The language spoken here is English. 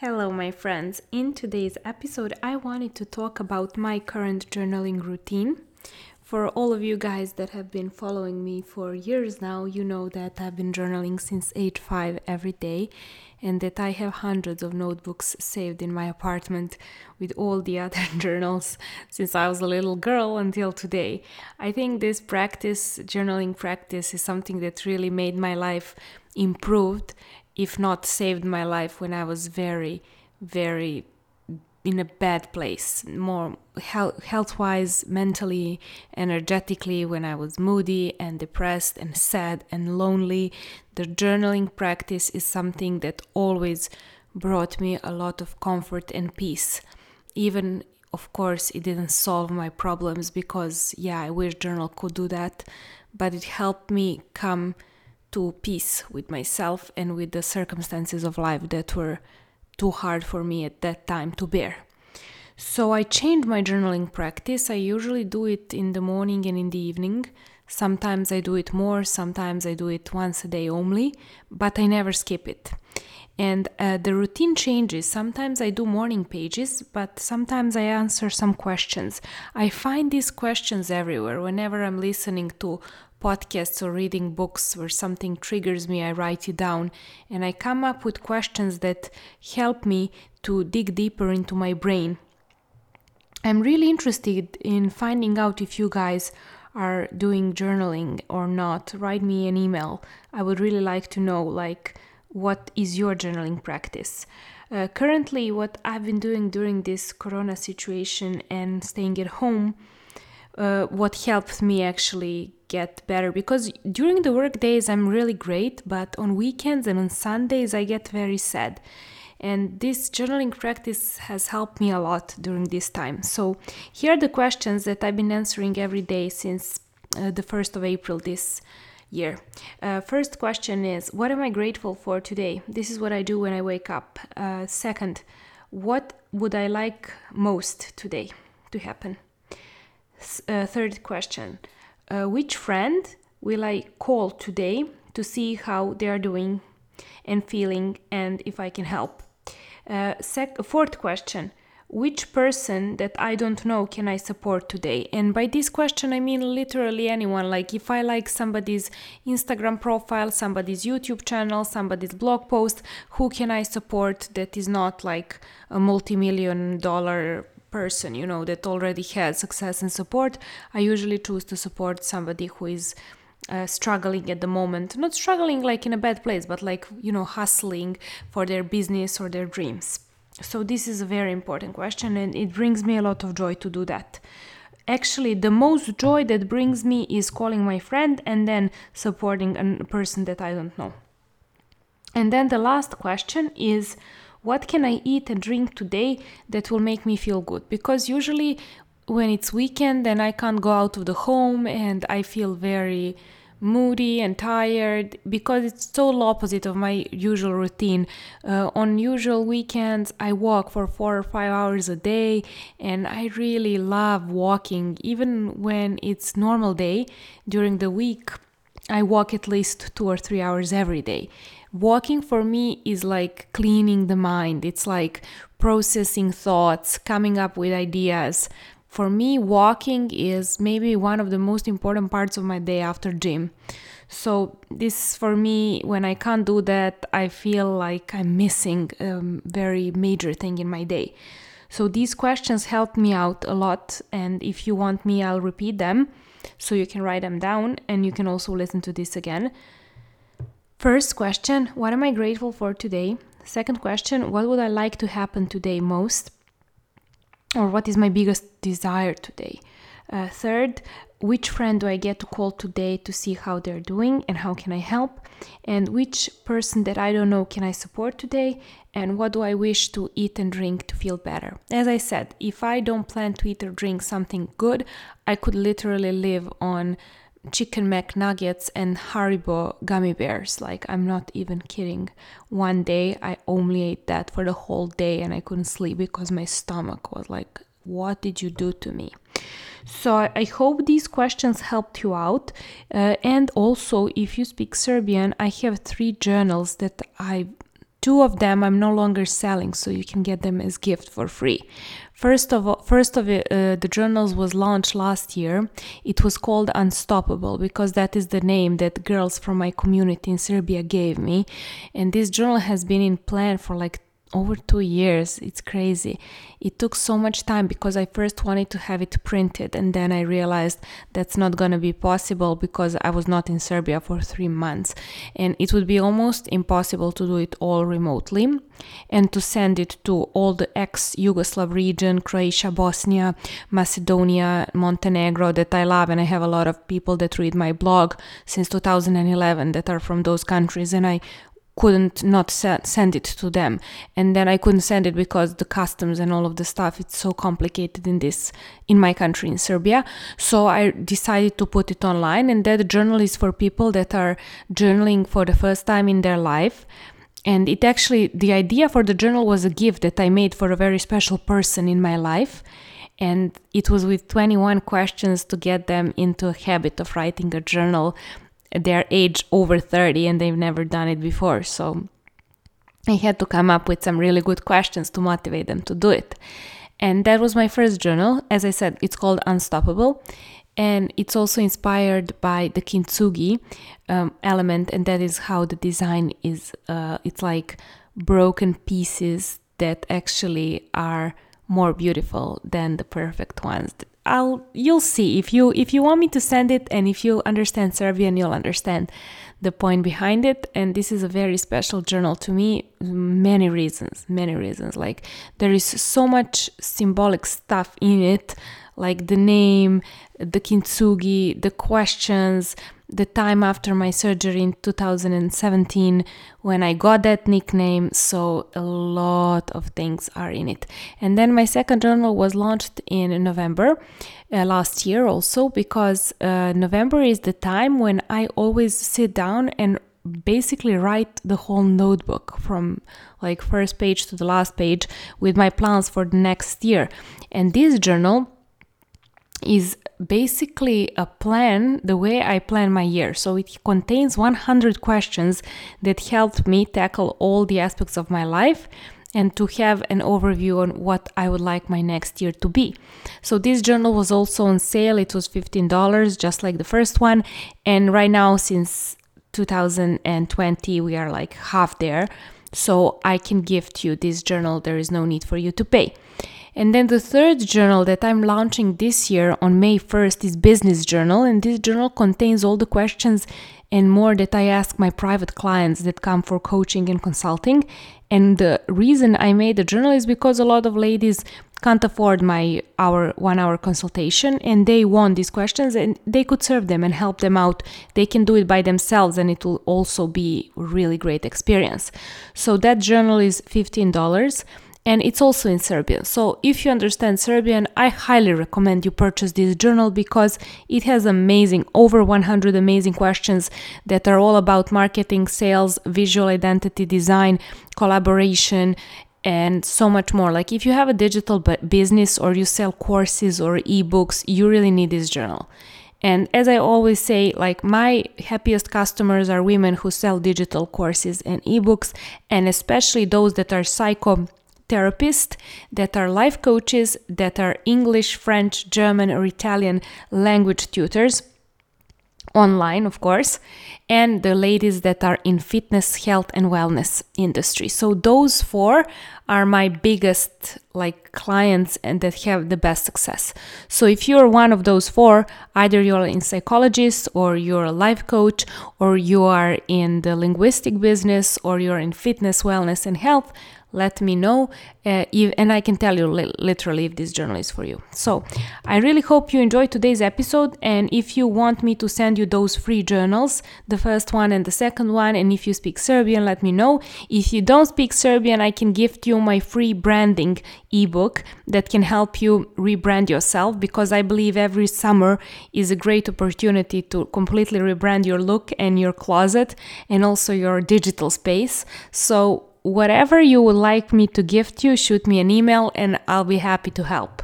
Hello, my friends. In today's episode, I wanted to talk about my current journaling routine. For all of you guys that have been following me for years now, you know that I've been journaling since age 5 every day and that I have hundreds of notebooks saved in my apartment with all the other journals since I was a little girl until today. I think this practice, journaling practice, is something that really made my life improved if not saved my life when I was very, very in a bad place, more health wise, mentally, energetically, when I was moody and depressed and sad and lonely. The journaling practice is something that always brought me a lot of comfort and peace. Even, of course, it didn't solve my problems because, yeah, I wish journal could do that, but it helped me come to peace with myself and with the circumstances of life that were too hard for me at that time to bear. So I changed my journaling practice. I usually do it in the morning and in the evening. Sometimes I do it more, sometimes I do it once a day only, but I never skip it. And uh, the routine changes. Sometimes I do morning pages, but sometimes I answer some questions. I find these questions everywhere. Whenever I'm listening to podcasts or reading books where something triggers me, I write it down and I come up with questions that help me to dig deeper into my brain. I'm really interested in finding out if you guys are doing journaling or not. Write me an email. I would really like to know like what is your journaling practice. Uh, currently, what I've been doing during this corona situation and staying at home uh, what helped me actually get better because during the work days I'm really great, but on weekends and on Sundays I get very sad. And this journaling practice has helped me a lot during this time. So, here are the questions that I've been answering every day since uh, the 1st of April this year. Uh, first question is What am I grateful for today? This is what I do when I wake up. Uh, second, what would I like most today to happen? Uh, third question uh, Which friend will I call today to see how they are doing and feeling and if I can help? Uh, sec- fourth question which person that I don't know can I support today? And by this question, I mean literally anyone. Like if I like somebody's Instagram profile, somebody's YouTube channel, somebody's blog post, who can I support that is not like a multi million dollar person, you know, that already has success and support, I usually choose to support somebody who is uh, struggling at the moment. Not struggling like in a bad place, but like, you know, hustling for their business or their dreams. So, this is a very important question, and it brings me a lot of joy to do that. Actually, the most joy that brings me is calling my friend and then supporting a person that I don't know. And then the last question is what can I eat and drink today that will make me feel good? Because usually when it's weekend and I can't go out of the home and I feel very moody and tired because it's total opposite of my usual routine. Uh, on usual weekends, I walk for four or five hours a day, and I really love walking. Even when it's normal day during the week, I walk at least two or three hours every day walking for me is like cleaning the mind, it's like processing thoughts, coming up with ideas. For me, walking is maybe one of the most important parts of my day after gym. So, this for me, when I can't do that, I feel like I'm missing a very major thing in my day. So, these questions helped me out a lot. And if you want me, I'll repeat them so you can write them down and you can also listen to this again. First question What am I grateful for today? Second question What would I like to happen today most? Or what is my biggest desire today? Uh, third, which friend do I get to call today to see how they're doing and how can I help? And which person that I don't know can I support today? And what do I wish to eat and drink to feel better? As I said, if I don't plan to eat or drink something good, I could literally live on chicken McNuggets and Haribo gummy bears. Like, I'm not even kidding. One day I only ate that for the whole day and I couldn't sleep because my stomach was like, What did you do to me? So I hope these questions helped you out. Uh, and also, if you speak Serbian, I have three journals that I two of them I'm no longer selling, so you can get them as gift for free. First of all, first of it, uh, the journals was launched last year. It was called Unstoppable because that is the name that girls from my community in Serbia gave me, and this journal has been in plan for like over two years. It's crazy. It took so much time because I first wanted to have it printed and then I realized that's not going to be possible because I was not in Serbia for three months. And it would be almost impossible to do it all remotely and to send it to all the ex Yugoslav region Croatia, Bosnia, Macedonia, Montenegro that I love. And I have a lot of people that read my blog since 2011 that are from those countries. And I couldn't not send it to them. And then i couldn't send it because the customs and all of the stuff it's so complicated in this in my country in serbia. So i decided to put it online and that journal is for people that are journaling for the first time in their life. And it actually the idea for the journal was a gift that i made for a very special person in my life. And it was with 21 questions to get them into a habit of writing a journal their age over 30 and they've never done it before. So I had to come up with some really good questions to motivate them to do it. And that was my first journal. As I said, it's called Unstoppable. And it's also inspired by the kintsugi um, element, and that is how the design is. Uh, it's like broken pieces that actually are more beautiful than the perfect ones I'll you'll see. If you if you want me to send it and if you understand Serbian you'll understand the point behind it. And this is a very special journal to me many reasons many reasons. Like there is so much symbolic stuff in it like the name the kintsugi the questions the time after my surgery in 2017 when I got that nickname. So a lot of things are in it. And then my second journal was launched in November uh, last year also because uh, November is the time when I always sit down and basically write the whole notebook from like first page to the last page with my plans for the next year. And this journal is basically a plan the way I plan my year. So it contains 100 questions that helped me tackle all the aspects of my life and to have an overview on what I would like my next year to be. So this journal was also on sale. It was $15 just like the first one and right now since 2020 we are like half there. So I can gift you this journal. There is no need for you to pay. And then the third journal that I'm launching this year on May 1st is Business Journal. And this journal contains all the questions and more that I ask my private clients that come for coaching and consulting. And the reason I made the journal is because a lot of ladies can't afford my hour one hour consultation and they want these questions and they could serve them and help them out. They can do it by themselves and it will also be a really great experience. So that journal is $15 and it's also in Serbian. So if you understand Serbian, I highly recommend you purchase this journal because it has amazing, over 100 amazing questions that are all about marketing, sales, visual identity design, collaboration, and so much more. Like if you have a digital business or you sell courses or ebooks, you really need this journal. And as I always say, like my happiest customers are women who sell digital courses and ebooks, and especially those that are psycho therapists, that are life coaches, that are English, French, German, or Italian language tutors online of course and the ladies that are in fitness health and wellness industry. So those four are my biggest like clients and that have the best success. So if you're one of those four either you're in psychologist or you're a life coach or you are in the linguistic business or you're in fitness wellness and health let me know uh, if, and I can tell you li- literally if this journal is for you. So, I really hope you enjoyed today's episode. And if you want me to send you those free journals, the first one and the second one, and if you speak Serbian, let me know. If you don't speak Serbian, I can gift you my free branding ebook that can help you rebrand yourself because I believe every summer is a great opportunity to completely rebrand your look and your closet and also your digital space. So, whatever you would like me to gift you, shoot me an email and I'll be happy to help.